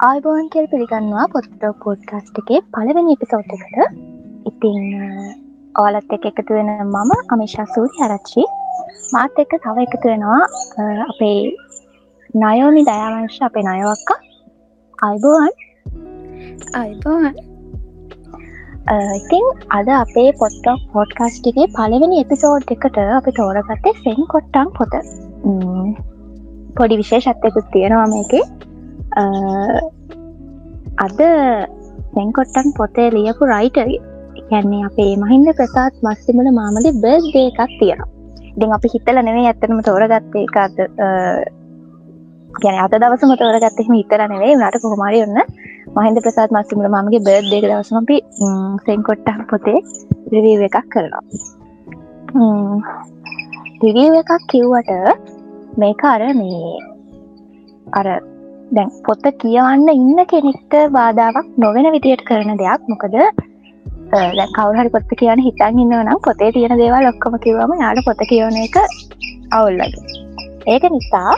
ආයිබෝන් කෙල් පිළිගන්නවා පොත්තෝ පෝඩ්කාස්ට් එකේ පළවෙනි එපිසෝට් එකට ඉතින් ඕලත් එක එකතු වෙන මම අමිෂා සූරි ආරච්චි. මාත් එක්ක තව එකතු වෙනවා අපේ නයෝමි දයාවංශ අපේ නයවක්කා අයිබෝවන් අයිබෝවන් ඉතින් අද අපේ පොට්ටක් පෝඩ්කාස්ට් එකේ පළවෙනි එපිසෝඩ් එකට අපි තෝරගත්තේ සෙන් කොට්ටම් පොත. පොඩි විශේෂත්යකුත් තියෙනවා මේකේ අද සැංකොට්ටන් පොතේ ලියපු රයිට කියන්නේ අපේ මහින්ද ප්‍රසාත් මස්සිමල මාමගේ බර්ස්්ඩේ එකක් තියෙනවා. ඉතින් අපි හිතල නෙවේ ඇත්තනම තෝරගත්තේ එකත් ගැන අත දවසම තෝරගත්තෙම හිතර නෙවේ නට කොහොමරි ඔන්න මහින්ද ප්‍රසාත් මස්සිමල මගේ බර්්දේක දවසම අපි සෙන්කොට්ටන් පොතේ රිවීව එකක් කරනවා. රිවීව එකක් කිව්වට මේක අර මේ අර දැන් පොත කියවන්න ඉන්න කෙනෙක්ට බාධාවක් නොවෙන විදියට කරන දෙයක්. මොකද කවුහරි පොත්ත කියන හිතන් ඉන්නවනම් පොතේ තියෙන දේවල් ඔක්කොම කිවම යාට පොත කියවන එක අවුල්ලග ඒක නිසා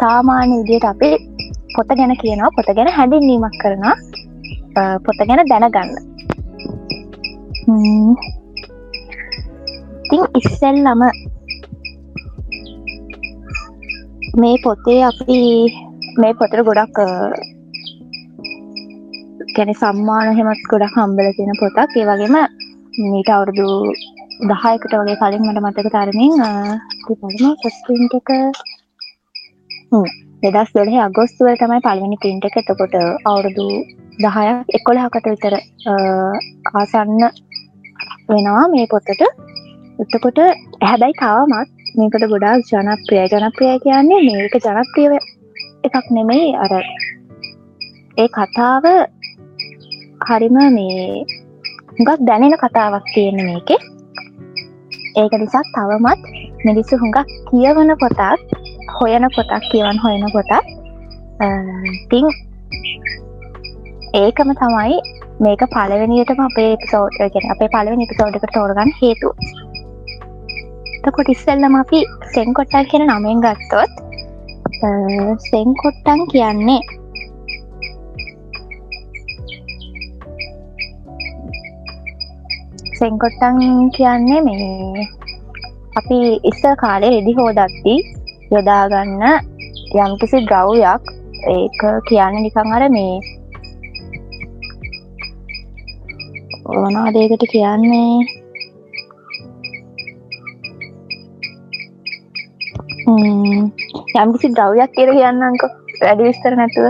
සාමාන්‍ය විදියට අපි පොත ගැන කියනවා පොත ගැන හැඳින්වීමක් කරන පොත ගැන දැනගන්න. ඉතිං ඉස්සෙල්ලම මේ පොතේ අපි මේ පොතර ගොඩක් කැන සම්මාන හෙමත් ගොඩක් හම්බල තියෙන පොතක්. ඒ වගේම මීට අවුරුදු දහයකට වගේ කලින් මට මතක තරමින් පලම පොස්ටින්ට එක? දෙදස් දොලහ අගොස්තුවල තමයි පළවෙනි පින්ට එක. එතකොට අවුරුදු දහයක් එකොළහකට විතර ආසන්න වෙනවා මේ පොත්තට එතකොට හැබැයි තාවමත් මේකට ගොඩාක් ජනප්‍රිය ජනප්‍රිය කියන්නේ මේක ජනප්‍රියව එකක් නෙමෙයි. අර ඒ කතාව හරිම මේ හුඟක් දැනෙන කතාවක් තියෙන මේක. ඒක නිසා තවමත් මිනිස්සු හුඟක් කියවන පොතක් හොයන පොතක් කියවන් හොයන පොතක් තිං ඒකම තමයි මේක පලවෙනියටම අපේ පිසෝට් ගෙන අපේ පලවෙනි පිසෝඩ්ක තෝරගන්න හේතු තකොට ඉස්සල්ලම අපි සෙන්කොට්ටල් කියෙන නමෙන් ගත්තොත් සෙන්කොට්ටන් කියන්නේ? සෙන්කොට්ටන් කියන්නේ මේ අපි ඉස්ස කාලේ රෙදි හෝදත්ති යොදාගන්න යම්කිසි ද්‍රව්යක් ඒක කියන්න නිකං අර මේ ඕනාදේකට කියන්නේ යම්කිසි ද්‍රව්යක් කියල කියන්නංක වැඩි විස්තර නැතුව.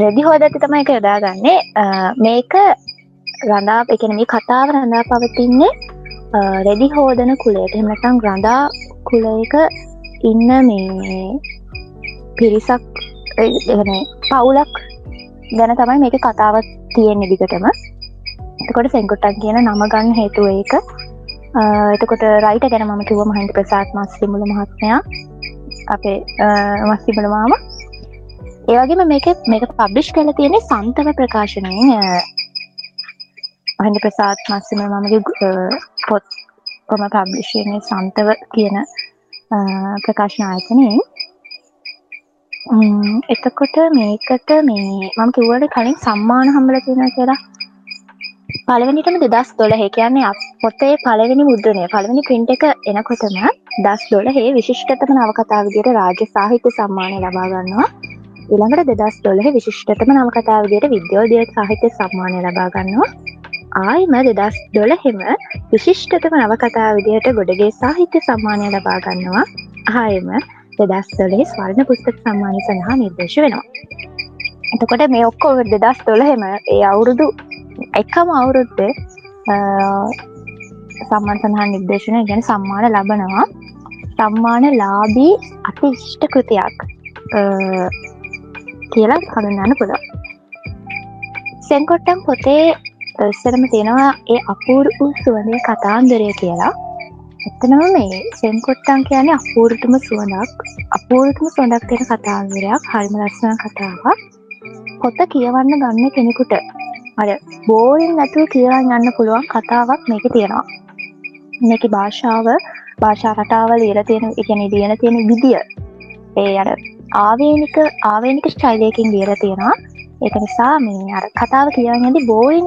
රෙදි හෝදඇති තමයි එක යොදාගන්නේ මේක රඳා එකන මේ කතාව රඳා පවතින්නේ රෙදි හෝදන කුලේට එමනටම් රඳා කුලයක ඉන්න මේ පිරිසක් පවුලක් ගැන තමයි මේක කතාවත් තියෙන දිගටම. එතකොට සෙන්කොට්ටක් කියන නම ගන්න හේතුව ඒක. එතකොට රයිට ගැන මම කිව මහින්ට ප්‍රසාත් මස්සිමුල මහත්මයා. අපේ මස්තිබල මාම. ඒවගේම මේක මේක පබ්ලිෂ් කල තියෙනෙ සන්තව ප්‍රකාශනය අහින්ද ප්‍රසාත් මස්සිම මමගේ පොත් කොම පබ්ලිෂයන සන්තව කියන ප්‍රකාශන ආයතනයෙන්. එතකොට මේකට මේ මම කිව්වට කලින් සම්මාන හම්බල තියෙන කියලා. පළවෙනිටම දෙදස් දොළහ කියන්නේ පොතේ පළවෙනි මුද්‍රණය. පළවෙනි පින්ට එක එනකොටම දස් දොළහේ විශිෂ්ටතම නවකතා විදියට රාජ්‍ය සාහිත්‍ය සම්මානය ලබා ගන්නවා. ඊළඟට දෙදස් දොළහ විශිෂ්ටතම නවකතා විදියට විද්‍යෝදය සාහිත්‍ය සම්මානය ලබා ගන්නවා. ආයිම දෙදස් දොළහෙම විශිෂ්ටතම නවකතා විදියට ගොඩගේ සාහිත්‍ය සම්මානය ලබා ගන්නවා. ආයම දෙදස් දොලේ ස්වර්ණ පුස්තක සම්මානය සඳහා නිර්දේශ වෙනවා. එතකොට මේ ඔක්කෝ දෙදස් දොළහෙම ඒ අවුරුදු එකම අවුරුද්ද සම්මන් සඳහන් නිර්දේශනය ගැන සම්මාන ලබනවා. සම්මාන ලාබී අති ඉෂ්ට කෘතියක් කියලා හඳුන්නන්න පුළ සෙන්කොට්ටම් පොතේ ඉස්සරම තියෙනවා ඒ අපූර් වූ සුවනය කතාන්දරය කියලා. එතනම මේ සෙන්කොට්ටන් කියන්නේ අපූර්ටම සුවනක් අපූර්ටම සොඳක් තියෙන කතාන්දරයක් හරිම ලස්සන කතාවක්. පොත කියවන්න ගන්න කෙනෙකුට අර බෝරින් නැතුව කියවන් යන්න පුළුවන් කතාවක් මේක තියෙනවා. මේක භාෂාව භාෂා රටාවල ඉර තියෙන එකන දියන තියෙන විදිිය. ඒ අර ආවේනික ආවේනික ස්ටයිලයකින් දියර තියෙනවා. ඒක නිසා මේ අර කතාව කියවන්න ඇති බෝයින්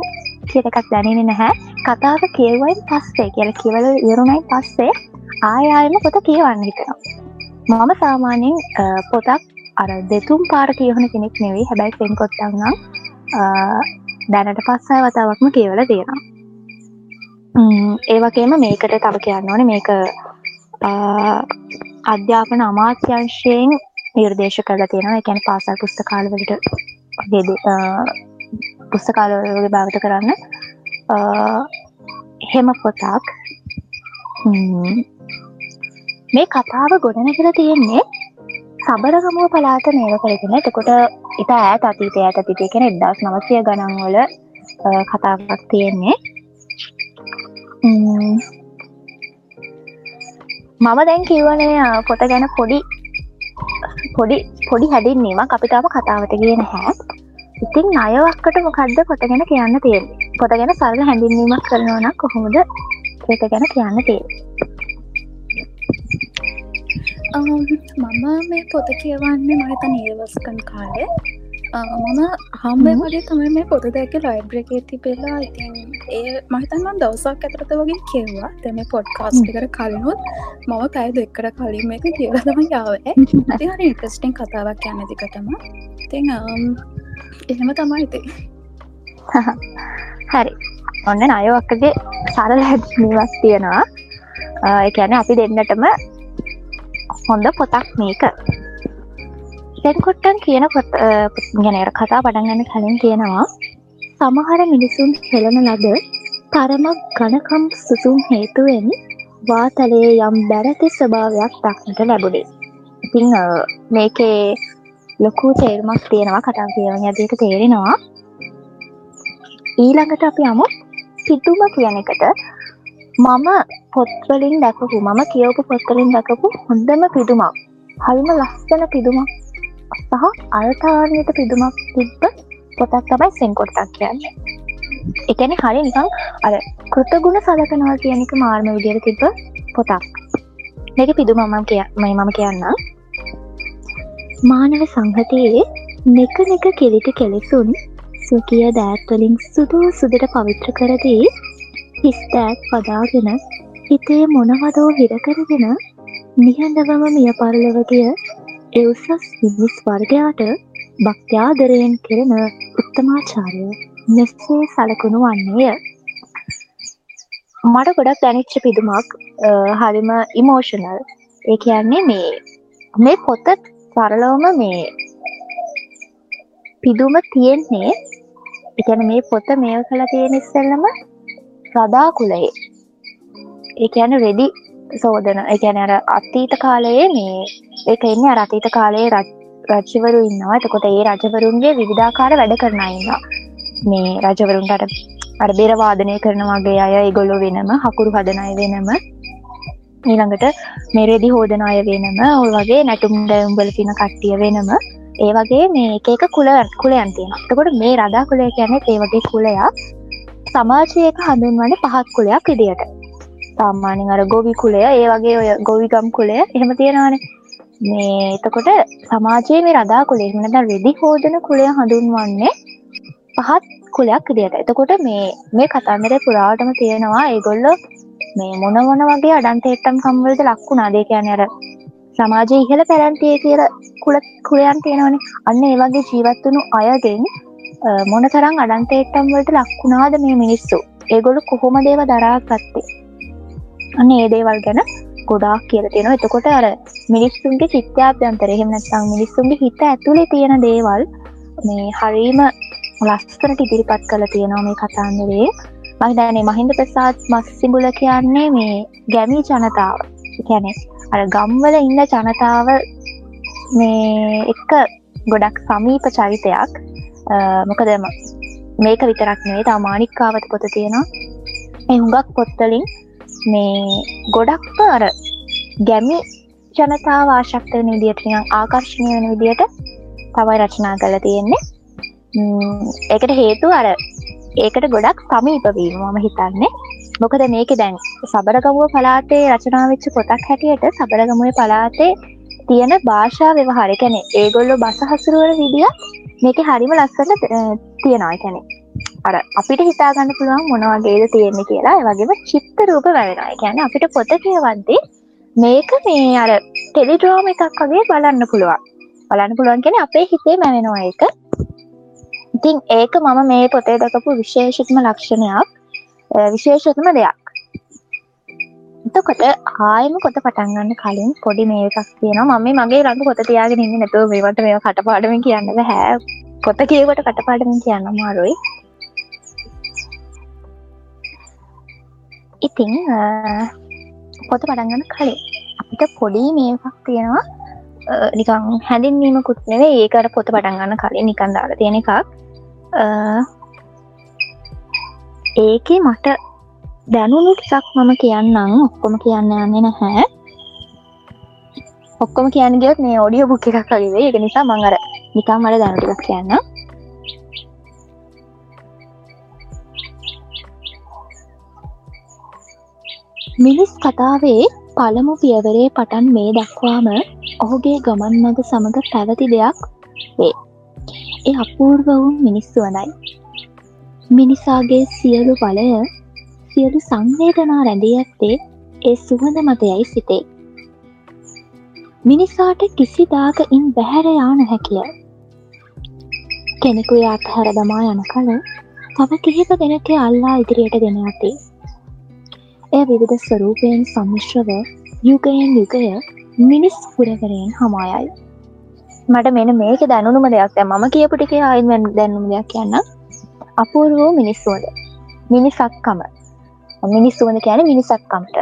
කිය එකක් දැනෙන නැහැ. කතාව කියවයින් පස්සේ කියල කිවල ඉරුණයි පස්සේ ආයායම පොත කියවන්න හිතෙනවා. මම සාමාන්‍යෙන් පොතක් අර දෙතුම් පාර කියවන කෙනෙක් නෙවෙයි. හැබැයි පෙන් කොත්තන්නම් දැනට පස්සය වතාවක්ම කියවල තියෙනවා. ඒවගේම මේකට තව කියන්න ඕන. මේක අධ්‍යාපන අමාත්‍යංශයෙන් නිර්දේශ කරලා තියෙනවා. එකැන පාසල් පුස්තකාලවලට ගෙද පුස්තකාලවලගේ භාවිත කරන්න. හෙම පොතක් මේ කතාව ගොඩන කර තියෙන්නේ සබරගමුව පලාත මේව කරගෙන එතකොට ඉතා ඇත් අතීතය ඇත තිටේ කෙන එදස් නවසය ගණන්වල කතාවක් තියෙන්නේ. මම. දැන් කිව්වනේ පොත ගැන පොඩි පොඩි පොඩි හැඩින්නීම අපිතාම කතාවට කියන හැ ඉතින් අයවක්කට මොකක්ද පොත ගැන කියන්න තියෙන පොත ගැන සරල හැඳින්වීමක් කරනවන කොහොමද ඒක ගැන කියන්න තියෙන මම මේ පොත කියවන්නේ මහිත නීවස්කන් කාලේ. මම හම්බේ වගේ තමයි මේ පොත දැක ලයිබ්‍රකේ තිබෙලා ඉතින් ඒ මහිතන්වන් දවසක් ඇතරත වගේ කියවා තැම පොඩ්කාස්ටිකර කලනුත් මම පැය දෙක්කර කලින් එක කියලතම යාවේ හරි ඉන්ට්‍රස්ටිං කතාවක් යන්න දිකටම ඉතිං එහෙම තමයි ඉති හරි. ඔන්න අයවක්කගේ සරල නිවස් තියෙනවා. එකැන අපි දෙන්නටම හොඳ පොතක් මේක. දැන්කොට්ටන් කියන පොත් ගැනර කතා පටන්ගන්න කලින් තියෙනවා සමහර මිනිසුන් හෙළන ලද තරමක් ගණකම් සුසුම් හේතුවෙන් වාතලයේ යම් බැරති ස්වභාවයක් දක්නට ලැබුණේ. ඉතිං මේකේ ලොකු තේරුමක් තියෙනවා කතා කියවන ඇදක තේරෙනවා. ඊළඟට අපි අමු සිතුම කියන එකට. මම පොත්වලින් දැකපු මම කියවපු පොත්වලින් දැකපු හොඳම පිදුමක්. හරිම ලස්සන පිදුමක් සහ අල්තාර්යට පිදුමක් තිබ්බ පොතක් තමයි සෙන්කොට්ටක් කියන්නේ. එකන හරි නිකං අර කෘතගුණ සලකනවා කියනක මාර්ම විදිර තිබ්බ පොතක්. මේක පිදුමමම් කිය මයි මම කියන්න මානව සංහතියේ ನೆක ನೆක කෙලිටි කෙලෙසුන් සුකිය දෑත්වලින් සුදු සුදට පවිත්‍ර කරදී හිස්තෑත් පදාගෙන හිතේ මොනවදෝ හිරකරගෙන නිහඬවම මිය පරලවගිය එවුසස් මිනිස් වර්ගයාට භක්ත්‍යාදරයෙන් කෙරෙන උත්තමාචාරය මෙස්සේ සලකුණු වන්නේය. මට ගොඩක් දැනිච්ච පිදුමක් හරිම ඉමෝෂනල් ඒ කියන්නේ මේ මේ පොත සරලවම මේ පිදුම තියෙන්නේ එකන මේ පොත මේ කළ තියෙන ඉස්සෙල්ලම රදා කුලයේ ඒ කියන රෙදි සෝදන එකැන අර අත්තීත කාලයේ මේ ඒක එන්නේ අරතීත කාලයේ රජ්‍යවරු ඉන්නවා. එතකොට ඒ රජවරුන්ගේ විවිධාකාර වැඩ කරනයින්න මේ රජවරුන්ට අර බෙරවාදනය කරනවාගේ අය ඒගොල්ලො වෙනම හකුරු හදනය වෙනම ඊළඟට මෙරෙදි හෝදන අය වෙනම ඔය වගේ නැටුම් දැයුම්බල තින කට්ටිය වෙනම ඒ වගේ මේ එක කුල කුලයන් තියෙන එතකොට මේ රදා කුලය කියන්නේ ඒ වගේ කුලයා සමාජයක හඳුන්වන පහත් කුලයක් ඉදියට. සාමාන්‍යෙන් අර ගොවි කුලය ඒ වගේ ඔය ගොවිගම් කුලය එහෙම තියෙනවානේ. මේ එතකොට සමාජයේ මේ රදා කුලේ මනද රෙදි හෝදන කුලය හඳුන්වන්නේ පහත් කුලයක් විදියට එතකොට මේ මේ කතන්දරේ පුරාවටම තියෙනවා ඒගොල්ල මේ මොන මොන වගේ අඩන්තේට්ටම් කම්වලට ලක්වුණා දේ කියන අර සමාජය ඉහළ පැරැන්තිය කියල කුල කුලයන් තියෙනවනේ. අන්න ඒවගේ ජීවත්වනු අයගෙන් මොන තරම් අඩන්තේට්ටම් වලට ලක්වුණාද මේ මිනිස්සු? ඒගොලු කොහොම දේව දරා ගත්තේ? අන්න ඒ දේවල් ගැන ගොඩාක් කියල තියෙන එතකොට අර මිනිස්සුන්ගේ චිත්‍යාප්‍යන්තර එහෙම නැත්නම් මිනිස්සුන්ගේ හිත ඇතුළේ තියෙන දේවල් මේ හරීම ලස්සනට ඉදිරිපත් කළ තියෙනවා මේ කතාන්දරේ. මහිදනේ මහින්ද ප්‍රසාත් මස් සිඹුල කියන්නේ මේ ගැමී ජනතාව. කැනෙ අර ගම්වල ඉන්න ජනතාව මේ එක්ක ගොඩක් සමීප චරිතයක්. මොකදම මේක විතරක් නේ තා මානික්කාවත පොත තියෙනවා. ඒ හුඟක් පොත්තලින් මේ ගොඩක්ම අර ගැමි ජනතා වාශක්ත වන විදිට නිකං ආකර්ශණය වන විදියට තවයි රචනා කළ තියෙන්නේ. ඒකට හේතු අර ඒකට ගොඩක් සමීපවීම මම හිතන්නේ. මොකද මේක දැන් සබරගමුව පලාතේ රචනාවෙච්ච පොතක් හැටියට සබරගමුව පලාතේ තියෙන භාෂා ව්‍යවහාර කැනෙ ඒගොල්ලො බස හසුරුවන විදිිය මේක හරිම ලස්සට තියෙනවා. කැනෙ අර අපිට හිතාගන්න පුළුවන් මොනවගේද තියෙන්නේ කියලා. වගේම චිත්ත රූප වැවෙනවා. ගැන අපිට පොත කියවද්දේ මේක මේ අර ටෙලිඩ්‍රෝම එකක් වගේ බලන්න පුළුවන්. බලන්න පුළුවන් කෙන අපේ හිතේ මැවෙනවා එක ඉතින් ඒක මම මේ පොතේ දකපු විශේෂිත්ම ලක්ෂණයක් විශේෂත්ම දෙයක්. එතකොට ආයම කොත පටන්ගන්න කලින් පොඩි මේ එකක් තියෙනවා. මම මගේ රඟ පොත තියාගෙන ඉන්න නැතුව මේවට මේ කටපාඩමින් කියන්න හැ පොත කියවට කටපාඩමින් කියන්න මාරුයි ඉතිං පොත පටන්ගන්න කලින් අපිට පොඩි මේකක් තියෙනවා. නිකං හැඳින්වීමකුත් නෙවේ ඒකට පොත පටන්ගන්න කලින් නිකන් දාලා තියෙන එකක්. ඒකේ මට දැනුණු ටිසක් මම කියන්නම්. ඔක්කොම කියන්න යන්නේ නැහැ. ඔක්කොම කියන්න ගියත් මේ ඔඩිය බුක් එකක් වගේ එක නිසා මං අර නිකම් මට දැනු ටිකක් කියන්න මිනිස් කතාවේ පළමු පියවරේ පටන් මේ දක්වාම ඔහුගේ ගමන් මඟ සමඟ පැවති දෙයක් වේ. ඒ අපූර්ව වුන් මිනිස්සු වනයි. මිනිසාගේ සියලු බලය සියලු සංවේදනා රැඳී ඇත්තේ ඒ සුහඳ මතයයි සිතේ. මිනිසාට කිසිදාක ඉන් බැහැරයා නොහැකිය. කෙනෙකු අත්හැර දමා යන කල තව කිහිප දෙනක අල්ලා ඉදිරියට ගෙන ඇති. එය විවිධ ස්වරූපයෙන් සම්මිශ්‍රව යුගයෙන් යුගය මිනිස් පුරවරයෙන් හමායයි. මට මෙන මේක දැනුම දෙයක් මම කියපුටික අයින් දැනුම දෙයක් කියන්න අපූර්වෝ මිනිස්සුවද මිනිසක්කම මිනිස්සුවන කියන මිනිසක්කම්ට.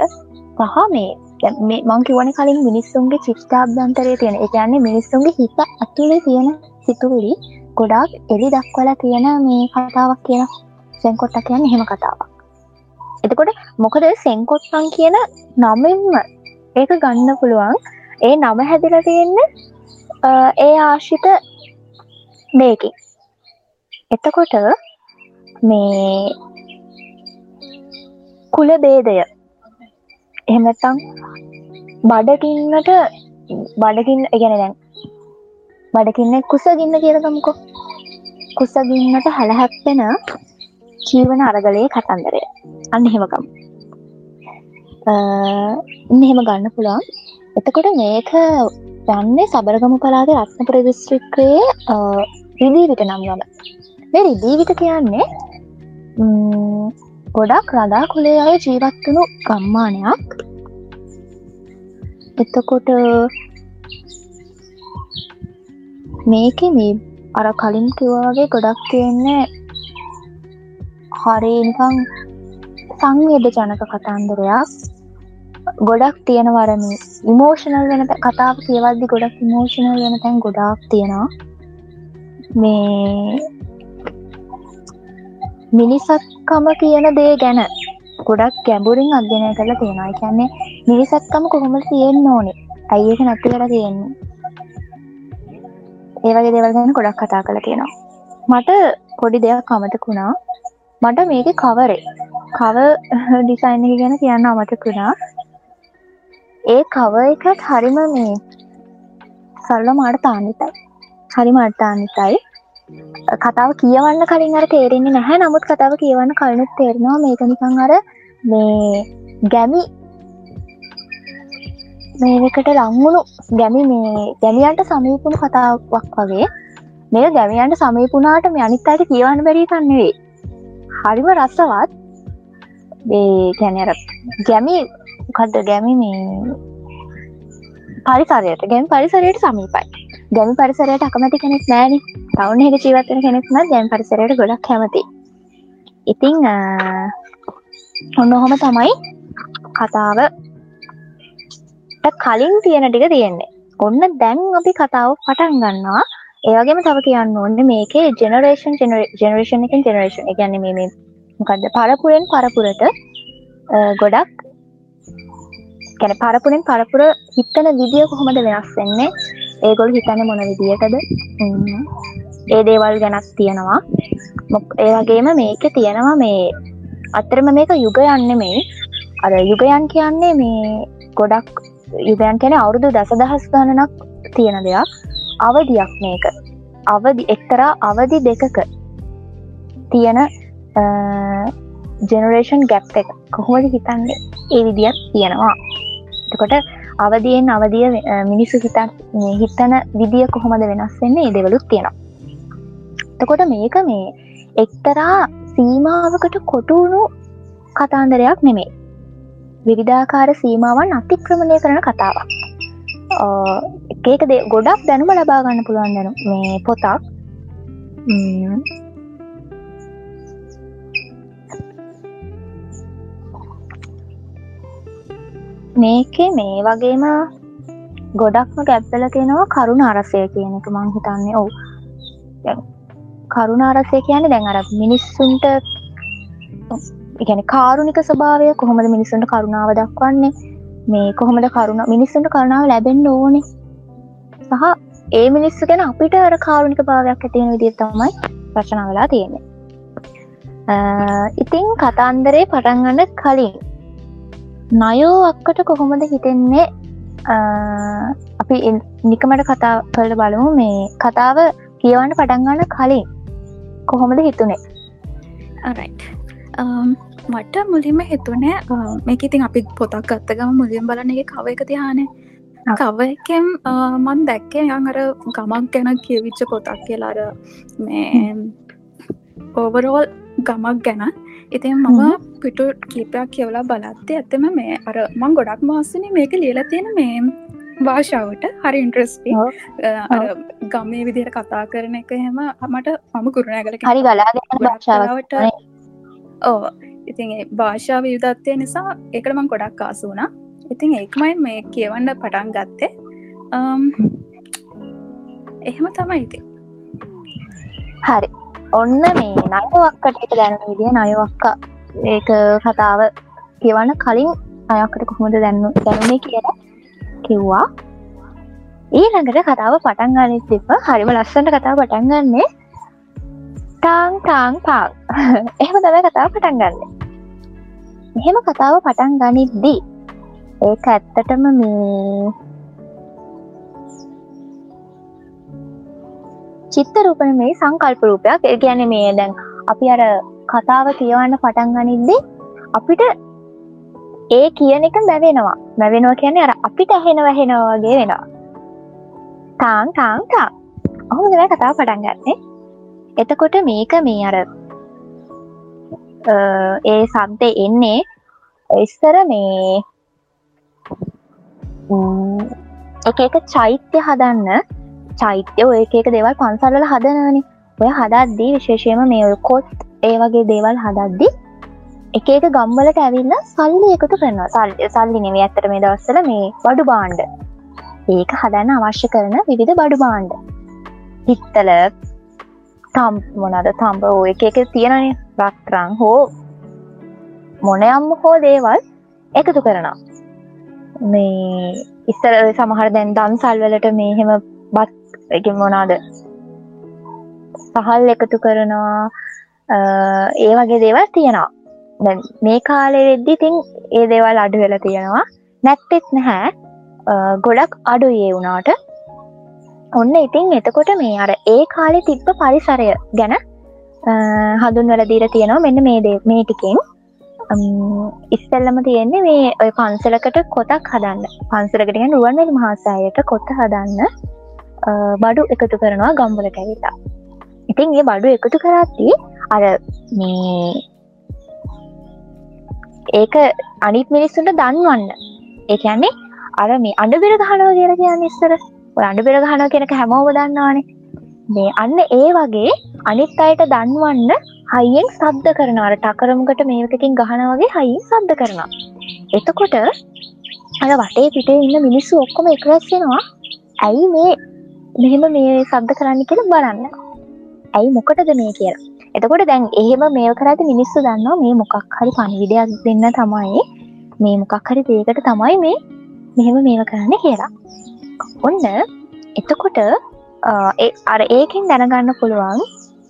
සහ මේ මංකිවන කලින් මිනිස්සුන්ගේ චිෂ්ඨාබ්දන්තරය තියෙන. එකන්නේ මිනිස්සුන්ගේ හිත ඇතුළේ තියෙන සිතුවිලි ගොඩාක් එලි දක්වල තියෙන මේ කතාවක් කියන සැංකොට්ට කියන්න හෙම කතාවක්. එතකොට මොකද සෙංකොට්ටන් කියන නමෙන්ම ඒක ගන්න පුළුවන්. ඒ නම හැදිල තියෙන්න ඒ ආශිත මේකි එතකොට මේ කුල බේදය එහෙමතම් බඩකින්නට බඩකින් ගැන දැන් බඩකින්න කුසගින්න කියලගමකො කුසගින්නට හැලහැක්පෙන ජීවන අරගලයේ කතන්දරය. අන්න එහෙමකම් එහෙම ගන්න පුළුවන්. එතකොට මේක යන්නේ සබරගම පලාද රත්න ප්‍රදිස්ත්‍රික්කයේ රිදීවිට නම් ගම මේ රිදීවිට කියන්නේ ගොඩක් රදා කුලේ අය ජීවත්වනු ගම්මානයක්. එතකොට මේක මේ අර කලින් කිවවාගේ ගොඩක් තියෙන්නේ හරිනිකං සංවේද ජනක කතන්දරයක්. ගොඩක් තියෙන වරම ඉමෝෂනල් වෙන කතාව කියවද්දි ගොඩක් ඉමෝෂනල් වෙන තැන් ගොඩක් තියෙනවා. මේ මිනිසත්කම කියන දේ ගැන ගොඩක් ගැඹුරින් අධ්‍යනය කරලා තියෙනවා. කියන්නේ මිනිසත්කම කොහොම තියෙන්න්න ඕනේ? ඇයික නැති කර තියෙන්නේ? ඒවගේ දෙවල් ගැන ගොඩක් කතා කළ තියෙනවා. මට පොඩි දෙයක් කමතකුණා මට මේක කවරේ කව ඩිසයින් ගැන කියන්න අමතකුණා ඒ කව එකත් හරිම මේ සල්ල මාට තානිතයි හරි මට්තානිතයි කතාව කියවන්න කලින් අර තේරෙන්නේ නැහැ. නමුත් කතාව කියවන්න කලනුත් තේරෙනවා මේක නිකං අර මේ ගැමි මේකට ලංවුණු ගැමි මේ ගැමියන්ට සමීපුුණු කතාවක් වගේ. මේ ගැමියන්ට සමීපුනාට මේ අනිත් අයට කියවන්න බැරි කන්නවේ හරිම රස්සවත් ගැනර ගැමි කද්ද ගැමි මේ පරිසරයට ගැම් පරිසරයට සමීපයි. ගැමි පරිසරයට අකමැති කෙනෙක් නෑන තවුන් හෙක ජීවත්වන කෙනෙක්ම ගැම් පරිසරයට ගොඩක් කැමති. ඉතිං ඔන්න ඔහොම තමයි කතාව. කලින් තියෙන ටික තියෙන්නේ. ඔන්න දැන් අපි කතාව පටන් ගන්නවා. ඒවගේම තව කියන්න ඔන්න මේකේ ජෙනරේෂන් ජෙනරේෂන් එකින් ජෙනරේෂන් එකන්න මේ මොකක්ද පරපුරෙන් පරපුරට ගොඩක් ගැන පරපුරෙන් පරපුර හිත්තන විදිිය කොහොමද වෙනස් වෙන්නේ? ඒගොල් හිතන්න මොන විදියටද? ඒ දේවල් ගැනක් තියෙනවා. ඒ වගේම මේක තියෙනවා මේ අත්තරම මේක යුග යන්න මේ අර යුගයන් කියන්නේ මේ ගොඩක් යුගයන් කැන අවුරුදු දසදහස් ගණනක් තියෙන දෙයක්. අවධයක් මේක. අවදි එක්තරා අවධි දෙකක තියෙන ජෙනරේෂන් ගැප් එක. කොහොමද හිතන්නේ? ඒ විදියක් තියෙනවා. එතකොට අවදියෙන් අවදිය මිනිස්සු හිතන් හිතන විදිිය කොහොමද වෙනස් වෙන්නේ? ඒ දෙවලුත් තියෙනවා. එතකොට මේක මේ එක්තරා සීමාවකට කොටුුණු කතාන්දරයක් නෙමේ විවිධාකාර සීමාවන් අතික්‍රමණය කරන කතාවක්. ඒක ගොඩක් දැනුම ලබාගන්න පුළුවන් දැනු මේ පොතක්. මේකේ මේ වගේම ගොඩක්ම ගැබ්බල තියෙනවා කරුණ අරසය කියන එක මං හිතන්නේ. ඔවු. කරුණ අරසය කියන දැන් අර මිනිස්සුන්ට ගැන කාරුණික ස්වභාවය කොහොමද මිනිසුන්ට කරුණාව දක්වන්නේ? මේ කොහොමද කරුණ මිනිස්සුන්ට කරුණාව ලැබෙන්න්න ඕනේ? සහ ඒ මිනිස්සු ගැන අපිට අර කාරුණික භාවයක් ඇතියෙන විදිර තමයි රචනා වෙලා තියෙන්නේ. ඉතිං කතන්දරේ පටන්ගන්න කලින් නයෝ අක්කට කොහොමද හිතෙන්නේ? අපි නිකමට කතා කළ බලමු. මේ කතාව කියවන්න පටන්ගන්න කලින් කොහොමද හිතුනේ? මට මුලින්ම හිතුනෑ මේක ඉතින් අපි පොතක් අත්තගම මුලින් බලන එක කව එක තියානේ. කව එකෙන් මන් දැක්කේ යන් අර ගමක් ගැන කියවිච්ච පොතක් කියලාර මේ ඕවරෝල් ගමක් ගැන. ඉතින් මම පිටු කීපයක් කියවලා බලත්තේ ඇත්තම මේ අර මං ගොඩක් මාසන මේක ලියල තියෙන මේ භාෂාවට හරි ඉන්ට්‍රස්ටි ගමේ විදිර කතා කරන එක හෙම මට මම කුරුණෑගල හරි ගලා භාෂාවට ඕ ඉතින් භාෂාව යුදත්වය නිසා එකටමං ගොඩක් කාසු වුණා. ඉතින් ඒක්මයි මේ කියවන්න පටන් ගත්තේ. එහෙම තමයි ඉති හරි. ඔන්න මේ නයවක්කට දැන විදිිය නයවක්ක ඒක කතාව කියවන්න කලින් අයකට කොහොමද දැන්න දැනුනේ කියලා කිව්වා. ඊළඟට කතාව පටන් ගන්න තිප හරිම ලස්සට කතාව පටන් ගන්නේ. ටාං ටාං පාං. එහෙම තම කතාව පටන් ගන්න. එහෙම කතාව පටන් ගනිද්දී ඒක ඇත්තටම මේ චිත්ත රූපන මේ සංකල්ප රූපයක්. ඒ ගැන මේ දැන් අපි අර කතාව කියවන්න පටන් ගනිද්දී අපිට ඒ කියන එක මැවෙනවා. මැවෙනවා කියන්නේ අර අපිට ඇහෙන වැහෙනවා වගේ වෙනවා. තාං තාං තා. ඔහොම දෙලා කතාව පටන් ගන්නේ. එතකොට මේක මේ අර ඒ සබ්ද එන්නේ. ඉස්සර මේ එක එක චෛත්‍ය හදන්න. චෛත්‍ය ඔය එක දේවල් පන්සල්ල හදනවනි. ඔය හදද්දී විශේෂයම මේ ඔය කොත් ඒ වගේ දේවල් හදද්දි එක එක ගම්වලට ඇවිල්ල සල්ලි එකතු කරනවා. සල් සල්ලි නෙවේ ඇත්තට මේ දවස්සල මේ බඩු බාණ්ඩ ඒක හදන්න අවශ්‍ය කරන විවිධ බඩු බාණ්ඩ හිත්තල තම් මොනද තම්බ ඕ එක එක තියෙනන. රත්රං හෝ මොනයම් හෝ දේවල් එකතු කරනවා. මේ ඉස්සර සමහර දැන් දන් සල්වලට මේ හෙම බත් එක මොනාද පහල් එකතු කරනවා. ඒ වගේ දේවල් තියෙනවා. මේ කාලෙ වෙද්දි තින් ඒ දේවල් අඩු වෙලා තියෙනවා. නැත්තෙත් නැහැ. ගොඩක් අඩු ඒ වුණාට. ඔන්න ඉතින් එතකොට මේ අර ඒ කාලෙ තිබ්බ පරිසරය ගැන හඳුන් වල දීර තියෙනවා මෙන්න මේ දේ මේ ටිකෙන්. ඉස්සල්ලම තියෙන්නේ මේ ඔය පන්සලකට කොතක් හදන්න. පන්සලකටගෙන රුවන්වැලි මහාසායට කොත්ත හදන්න. බඩු එකතු කරනවා ගම්බලට ඇවිලා ඉතින් ඒ බඩු එකතු කරත්ති අර මේ ඒක අනිත් මිනිස්සුන්ට දන්වන්න. ඒකන්නේ අර මේ අඩ බෙර ගහනව කියලා කියන්න ඉස්සර. අඩ බෙර ගහනව කෙනක හැමෝව දන්නවානේ. මේ අන්න ඒ වගේ අනිත් අයට දන්වන්න හයියෙන් සද්ධ කරනවාර ටකරමකට මේකකින් ගහන වගේ හයින් සද්ධ කරනවා. එතකොට අර වටේ පිටේ ඉන්න මිනිස්සු ඔක්කොම එකරැස්සෙනවා ඇයි මේ මෙහෙම මේ සද්ධ කරන්න කියලා බලන්න. ඇයි මොකටද මේ කියලා? එතකොට දැන් එහෙම මේ කරඇති මිනිස්සු දන්නවා මේ මොකක් හරි පණිවිඩයක් දෙන්න තමයි මේ මොකක් හරි දේකට තමයි මේ මෙහෙම මේව කරන්න කියලා. ඔන්න එතකොට අර ඒකින් දැනගන්න පුළුවන්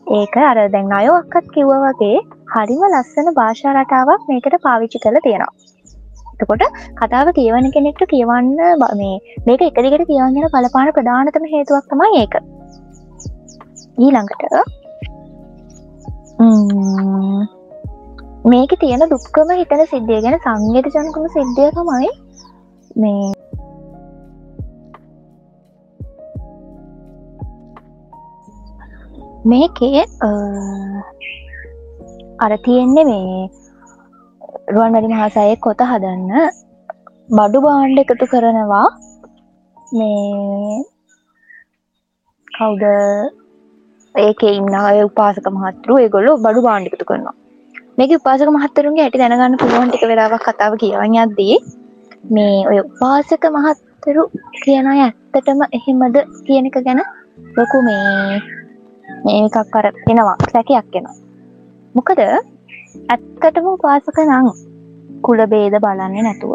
ඒක අර දැන් අයෝක්කත් කිව්ව වගේ හරිම ලස්සන භාෂා රටාවක් මේකට පාවිච්චි කළ තියෙනවා. එතකොට කතාව කියවන කෙනෙක්ට කියවන්න මේ මේක එක දිගට කියවන්න බලපාන ප්‍රධානතම හේතුවක් තමයි ඒක. ඊළඟට මේක තියෙන දුක්කම හිතන සිද්ධිය ගැන සංගත ජනකම සිද්ධිය තමයි මේ මේකේ අර තියෙන්නේ මේ රුවන් වැඩි මහාසයේ කොත හදන්න බඩු බාණ්ඩ එකතු කරනවා. මේ කවුද? ඒක ඉන්න අය උපාසක මහත්රු ඒගොල්ලෝ බඩු බාණ්ඩිකතු කරනවා. මේක උපාසක මහත්තරුන්ගේ ඇටි දැනගන්න පුළුවන් ටික වෙලාවක් කතාව කියවන්න යද්දී මේ ඔය උපාසක මහත්තරු කියන අය ඇත්තටම එහෙමද කියන එක ගැන ලොකු මේ මේකක් අර එනවා සැකයක් එනවා. මොකද ඇත්තටම උපාසක නං කුලබේද බලන්නේ නැතුව.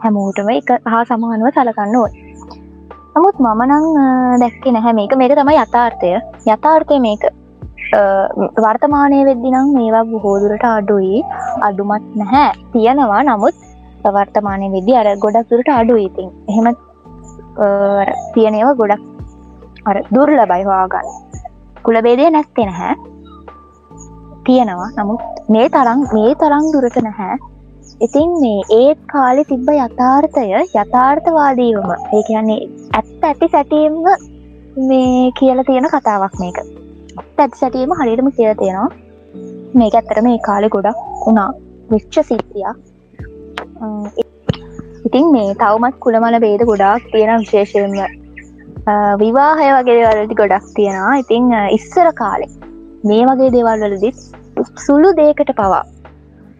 හැමෝටම එක හා සමානුව සලකන්න ඕයි නමුත් මම නං දැක්කේ නැහැ. මේක මේක තමයි යථාර්ථය. යථාර්ථය මේක. වර්තමානය වෙද්දි නම් මේවා බොහෝදුරට අඩුයි. අඩුමත් නැහැ. තියෙනවා. නමුත් වර්තමානය වෙදි අර ගොඩක් දුරට අඩු ඉතින් එහෙම තියනව ගොඩක් අර දුර්ල බයිවාගන්න කුලබේදය නැත්තෙ නැහැ. තියෙනවා. නමුත් මේ තරම් මේ තරම් දුරට නැහැ. ඉතින් මේ ඒත් කාලෙ තිබ්බ යථාර්ථය යථාර්ථවාදීවම. ඒ කියන්නේ ඇත්ත ඇති සැටීම්ම මේ කියල තියෙන කතාවක් මේක. ඇත් සැටීම හරිටම කියල තියෙනවා. මේක ඇත්තර මේ කාලෙ ගොඩක් වුණා. විච්ච සිද්ධියක්. ඉතින් මේ තවමත් කුළමල බේද ගොඩාක් තියෙන විශේෂයෙන්ම. විවාහය වගේ වලටි ගොඩක් තියෙනවා. ඉතිං ඉස්සර කාලෙ මේ වගේ දේවල්වලදිත් සුළු දේකට පවා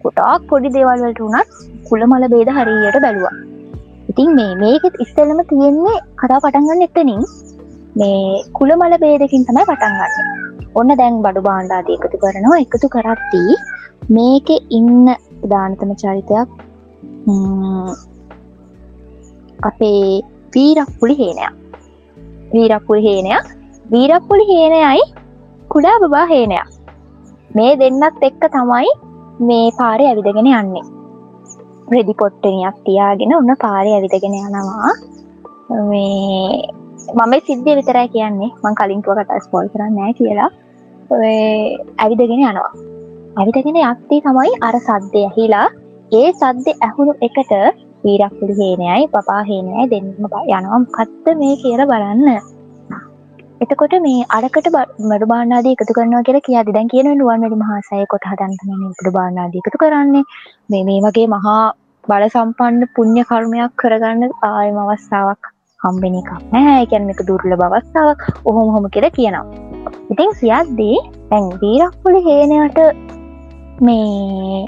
කොටාක් පොඩි දේවල්වලට වුණත් කුළමල බේද හරියට බැලවා. ඉතින් මේ මේකෙත් ඉස්සලම තියෙන්නේ කතා පටන්ගන්න එතනින්. මේ කුළමල බේදකින් තමයි පටන්ගන්න ඔන්න දැන් බඩු බාණ්ඩාද එකතු කරනවා. එකතු කරත්තිී මේක ඉන්න දානතම චරිතයක් අපේ වීරක්පුලි හේනයක් වීරක්පුලි හේනයක් වීරක්පුලි හේනයයි කුඩා බබා හේනයක් මේ දෙන්නත් එක්ක තමයි මේ පාරය ඇවිදගෙන යන්නේ. රෙදි පොට්ටනියක් තියාගෙන ඔන්න පාරය ඇවිදගෙන යනවා. මේ මම සිද්ධිය විතරයි කියන්නේ. මං කලින්තුව කතා ස්පොල් කරන්නෑ කියලා. ඇවිදගෙන යනවා. ඇවිදගෙන යක්ති තමයි අර සද්දය හිලා ඒ සද්ද ඇහුණු එකට වීරක්පුලි හේනයයි පපා හේනයයි දෙන්නම යනවා. කත්ත මේ කියල බලන්න. එතකොට මේ අරකට මඩු බානාදී එකතු කරනවා කියලා කියාදි. දැන් කියන නුවන් වැඩි මහාසය කොට හදන්තම මඩු බානාදී එකතු කරන්නේ. මේ මේ වගේ මහා බල සම්පන්න පුුණ්්‍ය කර්මයක් කරගන්න ආයම අවස්ථාවක් හම්බෙන එකක් නෑ කියැන එක දුර්ල බවස්ථාවක් ඔහොම හොම කියර කියනවා. ඉතින් සියද්දී ඇැන් දීරක්පුලි හේනයට මේ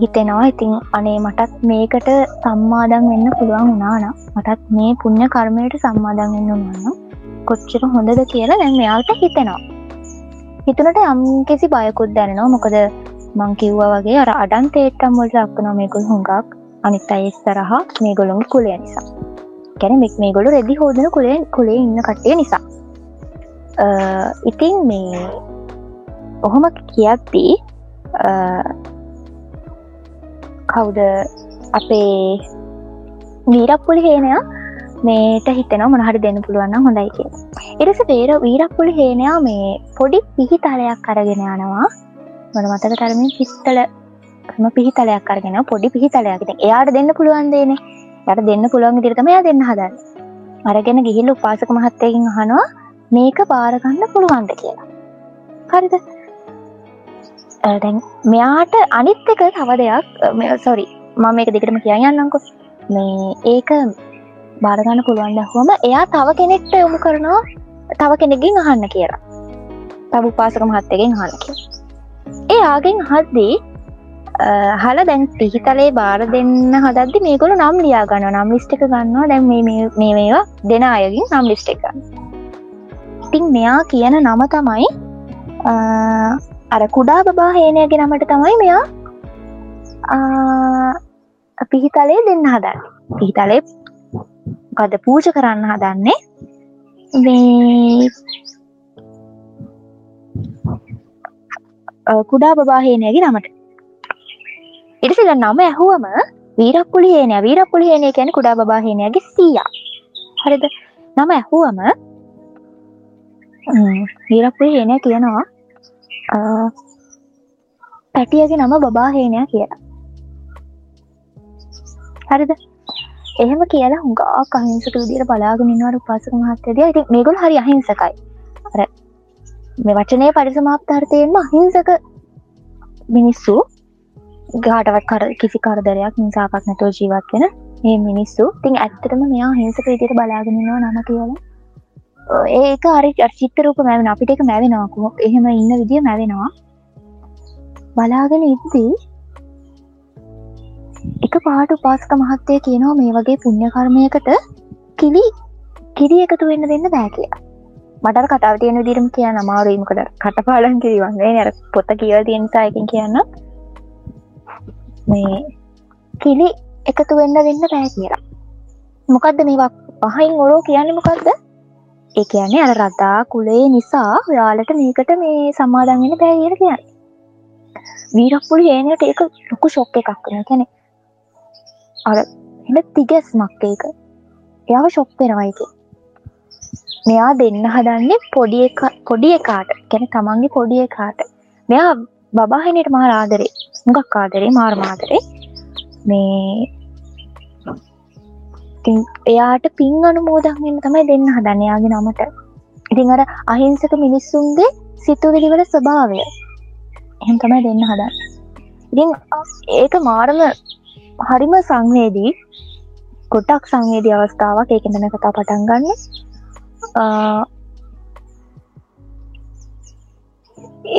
හිතෙනවා. ඉතින් අනේ මටත් මේකට සම්මාදන් වෙන්න පුළුවන් වනාන මටත් මේ පුුණ්්‍ය කර්මයට සම්මාදන් වෙන්න උනානම් කොච්චර හොඳද කියලා දැන් මෙයාට හිතෙනවා. හිතුනට යම් කිසි බයකුත් දැනවා මොකද මං කිව්වා වගේ අර අඩන් තේට්ටම් වලට අපන මේකුල් හුඟක්. අනිත් අයි ස්තරහ මේ ගොළුන් කුලය නිසා. කැන මෙක් මේ ගොලු රෙදි හෝදන කුලෙන් කුලේ ඉන්න කට්ටිය නිසා. ඉතින් මේ ඔහොම කියද්දී කවුද? අපේ වීරප්පුලි හේනයා මේට හිතන මොනහරි දෙන්න පුළුවන්න හොඳයි කිය එරස පේර වීරක්පුලි හේනයා මේ පොඩි පිහිතලයක් අරගෙන යනවා. මොන මතක තරමින් හිස්තල ම පිහිතලයක් අරගෙන පොඩි පිහිතලයක් එයාට දෙන්න පුළුවන් දේනේ යට දෙන්න පුළුවන් දිරතමයා දෙන්න හදන්න. අරගෙන ගිහිල්ල උපාසක මහත්තයකින් හනවා මේක පාරගන්න පුළුවන්ද කියලා? හරිද? දැන් මෙයාට අනිත් එක තව දෙයක් සොරි මම මේක දෙකටම කියන්නන්නකො මේ ඒක බාරගන්න පුළුවන් දැහොම එයා තව කෙනෙක්ට යොමු කරනවා තව කෙනෙකින් අහන්න කියලා. තව උපාසක මහත්තගෙන් හන්න කිය ඒ ආගෙන් හද්දී හල දැන් පිහිතලේ බාර දෙන්න හදදදි මේකොල නම් ලියා ගන්න නම් ලිස්ට එක ගන්නවා. දැන් මේ මේවා දෙන අයගින් නම් ලිස්ට එක ඉතින් මෙයා කියන නම තමයි අර කුඩා බබා හේනයගේ නමට තමයි මෙයා පිහිතලේ දෙන්න හදන්න. පිහිතලේ මොකද පූජ කරන්න හදන්නේ? මේ කුඩා බබාහේනයගේ නමට. ඉරිසිල නම ඇහුවම වීරපුලි හේනය. වීරපුලි හේනය ගැන කුඩා බා හේනයගේ සීයා. හරිද? නම ඇහුවම වීරපුලි හේනය කියනවා පැටියගේ නම බබා හේනය කියලා. හරිද? එහෙම කියලා හුඟා අහිංසක විදිර බලාගෙනන්නවට උපාසක මහත්තයද ඉති මේගොල් හරි අහිංසකයි. අර මේ වචනය පරිසමාප්තාර්ථයෙන්ම අහිංසක මිනිස්සු ගාටවත් කර කිසි කරදරයක් නිසාකක් නැතෝ ජීවත් වෙන ඒ මිනිස්සු. තින් ඇත්තටම මෙයා හිංසක විදියට බලාගෙනනවා නම කියලා. ඒක අරි චිත්තරූප මැවෙන අපිට එක මැවෙනවාකුම එහෙම ඉන්න විදිිය මැවෙනවා. බලාගෙන ඉද්දී එක පාට උපාසක මහත්තය කියනවා මේ වගේ පුුණ්්‍යකර්මයකට කිලි කිරි එකතු වෙන්න දෙන්න බෑ කියලා. මටර කතාව තියෙන දිරම කියන්න අමාරුවීමකට කටපාලන් කිරිවන්නේ නැර පොත්ත කියව තියෙනසායකින් කියන්න. මේ කිලි එකතු වෙන්න දෙන්න පෑ කියලා. මොකක්ද මේවා පහයින් ඔරෝ කියන්න මොකක්ද ඒ කියන්නේ අර රදා කුලේ නිසා ඔයාලට මේකට මේ සමාදන්ගෙන පෑගර කියන්න. වීරක්පුල හේනයට ඒක ලොකු ශොක්ක එකක් කන කැනෙ අර එ තිගැස් මක්ක එක එයාව ශොප්පෙනවයික මෙයා දෙන්න හදන්නේ පොඩි පොඩි එකාට. කැන තමන්ගේ පොඩිය කාට මෙයා බබාහිනයට මහර ආදරේ. මුගක් ආදරේ මාර්මාදරේ මේ එයාට පින් අනුමෝදක්ෙන් තමයි දෙන්න හදන්නයාගේ නමට. ඉතින් අර අහිංසක මිනිස්සුන්ගේ සිතුවිලිවල ස්වභාවය. එහෙම තමයි දෙන්න හදන්න. ඉතින් ඒක මාරම හරිම සංවේදී ගොඩක් සංවේදී අවස්ථාවක් ඒකෙදන කතා පටන් ගන්න.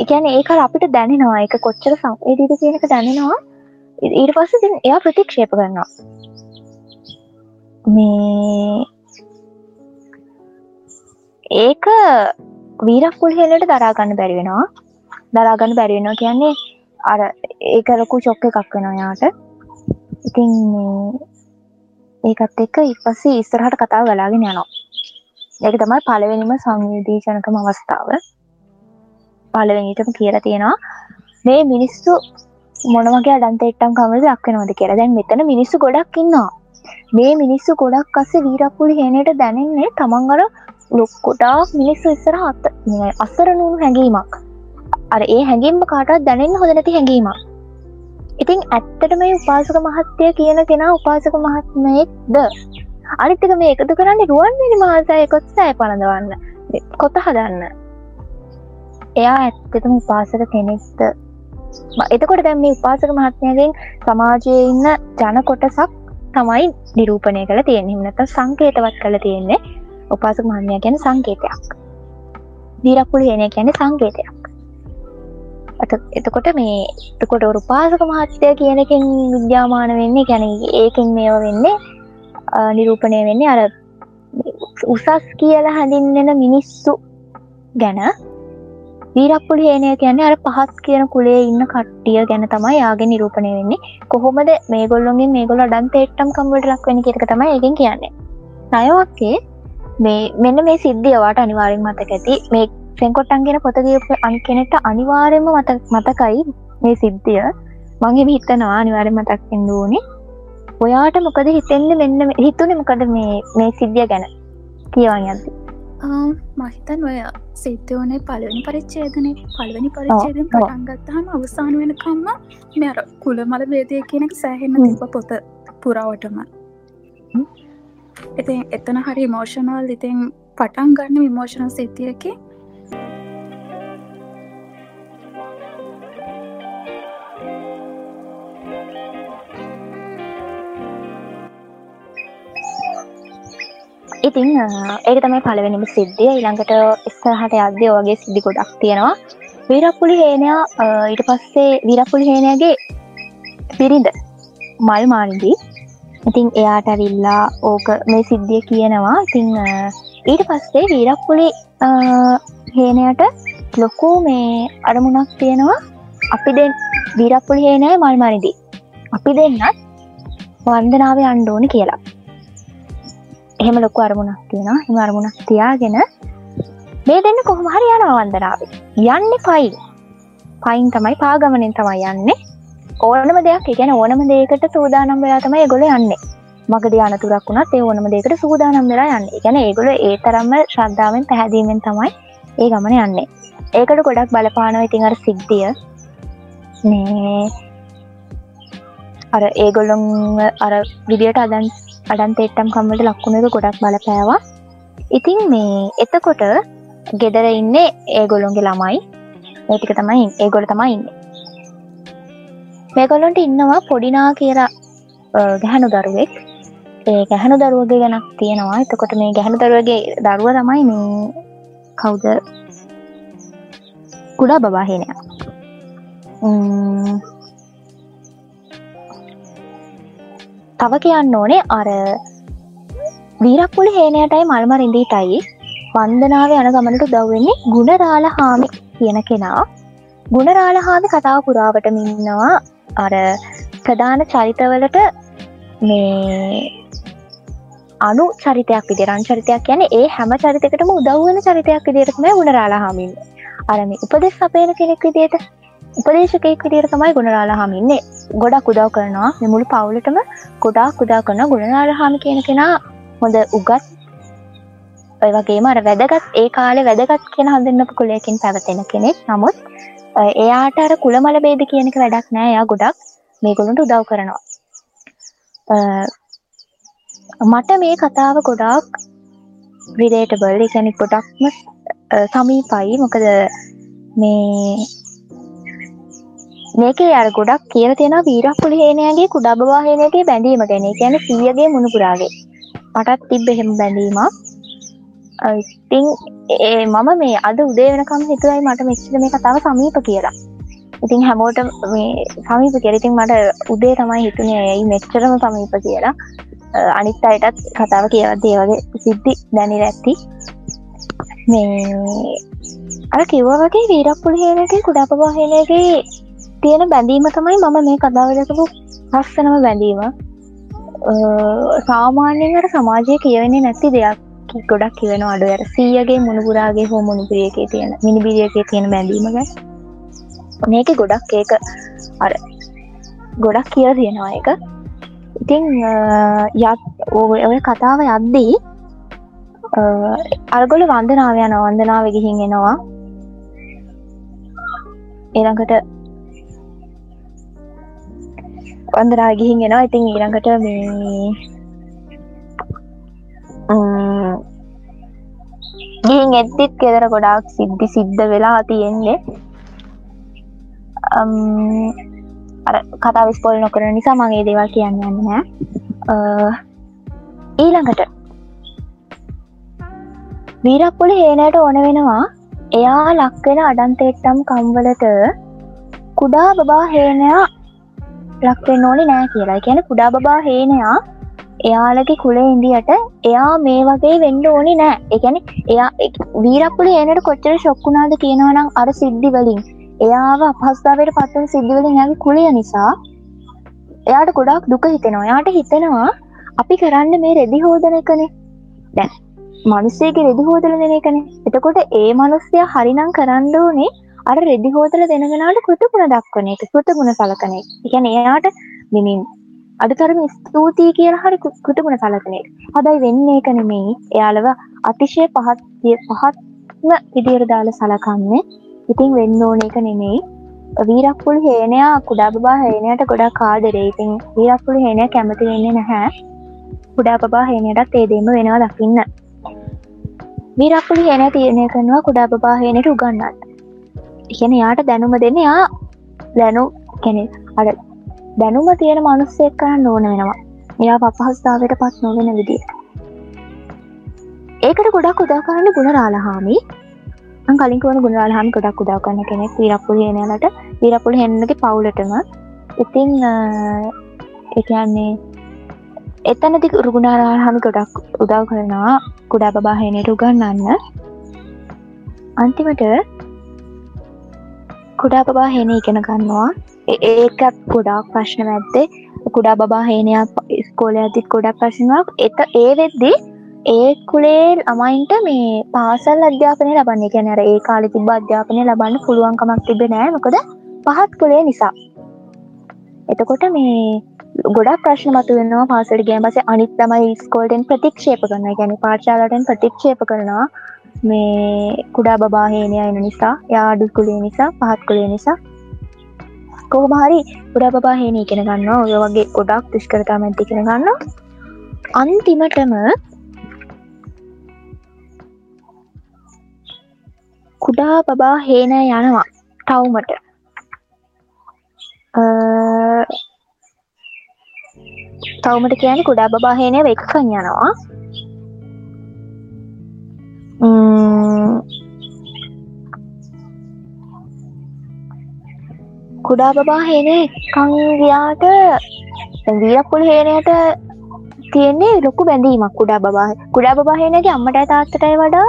ඒකැන ඒක අපිට දැනෙනවා. එක කොච්චර සංවේදීද කියනක දැනෙනවා. ඊට පස්ස තින් එයා ප්‍රතික්ෂේප කරනවා. මේ ඒක වීරක්කුල් හෙලට දරාගන්න බැරිවෙනවා දරාගන්න බැරිවෙනවා කියන්නේ අර ඒකරකු චොක්ක එකක් වෙන යාට. ඉතින් ඒකත් එක්ක ඉපස්සේ ඉස්සරහට කතාව ගලාගෙන යනවා. ඒක තමයි පළවෙනිම සංවේදීජනකම අවස්ථාව. පලවෙනිටම කියලා තියෙනවා මේ මිනිස්සු මොනවගේ අඩන්ත එට්ටම් කමද දක්වෙනවද කියලා. දැන් මෙතන මිනිස්සු ගොඩක් ඉන්නවා. මේ මිනිස්සු ගොඩක් අස්සේ වීරක්පුලි හෙනට දැනෙන්නේ තමන් අර ලොක්කොටාක් මිනිස්සු ඉස්සර හත් අස්සරනුණු හැඟීමක්. අර ඒ හැඟින්ම කාටත් දැනෙන්න හොද නැති හැඟීමක්. ඉතින් ඇත්තට මේ උපාසක මහත්තය කියන කෙනා උපාසක මහත්මයෙක්ද? අනිත්තක මේ එකතු කරන්න රුවන්වෙනි මහසය කොත් සෑ පලඳවන්න කොත හදන්න? එයා ඇත්තටම උපාසක කෙනෙක්ද? එතකොට දැම් මේ උපාසක මහත්මයගෙන් සමාජයේ ඉන්න ජන කොටසක් තමයි නිරූපණය කළ තියෙන හිමනත සංකේතවත් කළ තියෙන්නේ උපාසක මහත්මය ගැන සංකේතයක්. දීරක්පුල හන ගැන සංකේතයක්. එතකොට මේ එතකොට උපාසක මහත්තය කියනකින් විද්‍යාමාන වෙන්නේ ගැන ඒකින් මේව වෙන්නේ නිරූපණය වෙන්නේ අර උසස් කියලා හඳින්නෙන මිනිස්සු ගැන. වීරක්පුලි හේනය කියන්නේ අර පහත් කියන කුලේ ඉන්න කට්ටිය ගැන තමයි යාගේ නිරූපණය වෙන්නේ. කොහොමද මේ ගොල්ලොන්ගේ මේ ගොල ඩන්ත එට්ටම් කම්වට ලක් වෙන කියක තමයි ඒගෙන් කියන්නේ. නයවක්කේ මේ මෙන්න මේ සිද්ධියවාට අනිවාරෙන් මතක ඇති. මේ සෙන්කොට්ටන්ගෙන පොතගප අනි කෙනෙට අනිවාරෙන්ම මත මතකයි මේ සිද්ධිය. මගේ හිතනවා අනිවාරය මතක්ෙන් දූනේ ඔයාට මොකද හිතෙන්න්න මෙන්න හිතුන මොකද මේ මේ සිද්ධිය ගැන? කියවන් යද මහිතන් ඔය සිද්ධෝනේ පලවෙනි පරිච්චේදනය පලවනි පරිච්චේදෙන් පටන්ගත්තාම අවසාන වෙනකම්ම මෙර කුල මල බේදය කියනක සෑහෙන්න තිබ පොත පුරාවටම. ඉතින් එතන හරි මෝෂනල් ඉතින් පටන් ගන්න විමෝෂණ සිද්ධියකි ඉතින් ඒක තමයි පලවෙනිම සිද්ධිය. ඉළඟට ඉස්සහට අධ්‍ය වගේ සිද්ධි ගොඩක් තියෙනවා. වීරපුලි හේනයා ඊට පස්සේ වීරපුලි හේනයගේ පිරිඳ මල් මානිදී ඉතින් එයාට ඇවිල්ලා ඕක මේ සිද්ධිය කියනවා. ඉතිං ඊට පස්සේ වීරප්පුලි හේනයට ලොකෝ මේ අරමුණක් තියෙනවා. අපි දෙ වීරප්පුලි හේනය මල්මානිදී අපි දෙන්නත් වන්දනාව අන්්ඩෝනි කියලා. එහෙම ලොකු අරමුණක් තියෙන හිම අරමුණක් තියාගෙන මේ දෙන්න කොහොම හරි යන වන්දනාව. යන්න පයි පයින් තමයි පාගමනෙන් තමයි යන්නේ. ඕනම දෙයක් ගැන ඕනම දේකට සූදානම් වෙලා තමයි ගොල යන්නේ. මගද අනතුරක් වුණත් ඒ ඕනම දෙකට සූදානම් වෙලා යන්න. ගැන ඒගොල ඒ තරම්ම ශ්‍රද්ධාවෙන් පැහැදීමෙන් තමයි ඒ ගමන යන්නේ. ඒකට ගොඩක් බලපානව ඉතින් අර සිද්ධිය. මේ අර ඒගොල්ලොන් අර විදියට අදන් අඩන් තෙට්ටම් කම්මට ලක්කුණක ගොඩක් බලපෑවා. ඉතින් මේ එතකොට ගෙදර ඉන්නේ ඒගොල්ලොන්ගේ ළමයි. ඒටික තමයි ඒගොල තමයි ඉන්න. මේගොල්ලොන්ට ඉන්නවා පොඩිනා කියලා ගැහැනු දරුවෙක්. ඒ ගැහනු දරුවගේ ගැනක් තියෙනවා. එතකොට මේ ගැහනු දරුවගේ දරුව තමයි මේ කවුද? කුඩා බබාහෙනය තව කියන්න ඕනේ අර වීරක්පුල හේනයටයි මල්මරින්දීටයි වන්දනාව යන ගමනට දවවෙන්නේ ගුණරාල හාමි කියන කෙනා. ගුණරාල හාමි කතාව පුරාවට මින්නවා අර ප්‍රධාන චරිතවලට මේ අනු චරිතයක් විදිරන් චරිතයක් කියන ඒ හැම චරිතකටම උදව්වන චරිතයක් විදිරත්ම ගුණරාලා හමින් අරම උපදෙස් අපේන කෙනෙක් විදියට උපදේශකෙක් විදිර තමයි ගුණරාලා හමින්නේ ගොඩක් උදව් කරනවා. මෙමුළු පවුලටම ගොඩක් උදා කරන ගුණනාල හාමි කියන කෙනා. හොඳ උගත් ඔය වගේම අර වැදගත් ඒ කාලේ වැදගත් කියෙන හඳන්නපු කුලයකින් පැවතෙන කෙනෙක්. නමුත් එයාට අර කුළමල බේද කියනක වැඩක් නෑ. යා ගොඩක් මේගොලුන්ට උදව් කරනවා. මට මේ කතාව ගොඩාක් රිලේටබල් එකැනි ගොඩක්ම සමීපයි. මොකද මේ මේක අර ගොඩක් කියල තියෙන වීරක්පුල හේනයගේ කුඩා බවාහනයගේ බැඳීම ගැන. ගැන සියගේ මුණපුරාගේ මටත් තිබ්බ එහෙම බැඳීමක්. ඉතිං ඒ මම මේ අද උදේ වෙනකම් හිතුවයි මට මෙච්චර මේ කතාව සමීප කියලා. ඉතින් හැමෝට මේ සමීප කෙරඉතින් මට උදේ තමයි හිතුනේ ඇයි මෙච්චරම සමීප කියලා. අනිත් අයටත් කතාව කියවත් ඒවගේ සිද්ධි දැනි ඇත්ති මේ අර කිව්වගේ වීරක්පුල හේනගේ කුඩා පවාහනගේ තියෙන බැඳීම තමයි මම මේ කතාවලකපු හස්සනම බැඳීම. සාමාන්‍යයට සමාජය කියවෙන්නේ නැති දෙයක් ගොඩක් කිවෙන අඩුවර සීයගේ මුණපුරාගේ හෝ මුණපුරියගේ තියෙන මිනිබිරියගේ තියෙන බැඳීමග මේක ගොඩක් ඒක අර ගොඩක් කිය තියෙනවා එක ඉතිං යත් ඔය කතාව යද්දී අල්ගොල වන්දනාව යන වන්දනාව ගිහින් එනවා. එළඟට වන්දනා ගිහින් එනවා. ඉතින් ඊළඟට මේ ගිහින් එද්දිත් කෙදර ගොඩාක් සිද්ධි සිද්ධ වෙලා තියෙන්නේ. කතා විස්පොල් නොකර නිසා මගේ දේවල් කියන්න යන්න නෑ. ඊළඟට වීරක්පොල හේනයට ඕන වෙනවා. එයා ලක්වෙන අඩන්තෙට්ටම් කම්වලට කුඩා බබා හේනයා ලක්වෙන් ඕනි නෑ කියලා. කියන කුඩා බබා හේනයා එයාලගේ කුලේ ඉන්දියට එයා මේ වගේ වෙන්ඩ ඕනි නෑ. එකැන එයා වීරක්පුල ඒනට කොච්චර ශොක්කුණාද කියනවනම් අර සිද්ධි වලින්. එයාව අපහස්ථාවට පත්වන සිද්ධවලින් යගේ කුලය නිසා එයාට ගොඩක් දුක හිතෙනවා. යාට හිතෙනවා අපි කරන්න මේ රෙදි හෝදන එකනේ. දැ මනුස්සේගේ රෙදි හෝදල දෙන එකනේ. එතකොට ඒ මනුස්්‍යය හරිනම් කරන්න ඕනේ අර රෙදි හෝදල දෙනගෙනට කෘතගුණ දක්වන එක කෘතගුණ සලකනේ එකැන එයාට මිමින් අඩතරම ස්තුතියි කියල හරි කෘතගුණ සලකනේ හදයි වෙන්න එක නෙමෙයි. එයාලව අතිශය පහත් පහත්ම විදිර දාල සලකන්නේ. ඉතින් වෙන්න ඕන එක නෙමෙයි. වීරක්පුල් හේනයා කුඩා බා හේනයට ගොඩා කාදරේ ඉතින් වීරක්පුල හේනය කැමති වෙන්නේ නැහැ. කුඩා බා හේනයටත් ඒදේම වෙනවා දකින්න. වීරක්පුලි හේන තියනය කරනවා කුඩා බා හේනයට උගන්නන්න ඉගෙන යාට දැනුම දෙන්න යා දැනු කෙනෙ අඩ දැනුම තියෙන මනුස්සෙක් කරන්න ඕන වෙනවා. එයා පපහස්ථාවට පත් නොවෙන විදිිය ඒකට ගොඩක් උදාකාරන්න ගුණ රාලහාමි කලින්කුවන ගුණවල් හම ගොඩක් උදා කන්න කෙනෙක් විරපුල හනලට විරපුල හෙන්නගේ පවුලටම. ඉතිං එකන්නේ එතනති රුගුණාරාල් හමි ගොඩක් උදව් කරනවා කුඩා බාහනයට උගන්නන්න අන්තිමට කුඩා බා හෙන ඉගෙන ගන්නවා. ඒකත් ගොඩක් ප්‍රශ්න ඇත්තේ කුඩා බා හේනයක් ස්කෝල ඇතිත් ගොඩක් ප්‍රශ්නයක් එත ඒ වෙද්දී ඒ කුලේ ළමයින්ට මේ පාසල් අධ්‍යාපනය ලබන්නේ. කැනර ඒ කාලි තිබ අධ්‍යාපනය ලබන්න පුළුවන්කමක් තිබ නෑ. මොකද පහත් කුලේ නිසා. එතකොට මේ ගොඩක් ප්‍රශ්න මතු වෙනවා පාසට ගෑන් පසේ අනිත් තමයි ස්කෝල්ටෙන් ප්‍රතික්ෂේප කරන ගැන පාචාලටෙන් ප්‍රතික්ෂේප කරනවා. මේ කුඩා බාහේනය එන නිසා යාඩුකුලේ නිසා පහත්කුලේ නිසා. කොහොමහරි උඩා බාහේනී කෙන ගන්න ඔය වගේ ගොඩක් දුෂ්කරතා මැති කෙන ගන්න අන්තිමටම කුඩා බබා හේන යනවා ටවුමට තවමට කියන කුඩා බාහේනය වෙක්කන් යනවා. කුඩා බබා හේනේ කංගයාට වීරපුල් හේනයට තියෙන්නේ ලොකු බැඳීමක් කුඩා බබා කුඩා බාහේනගේ අම්මට තාත්තටයි වඩා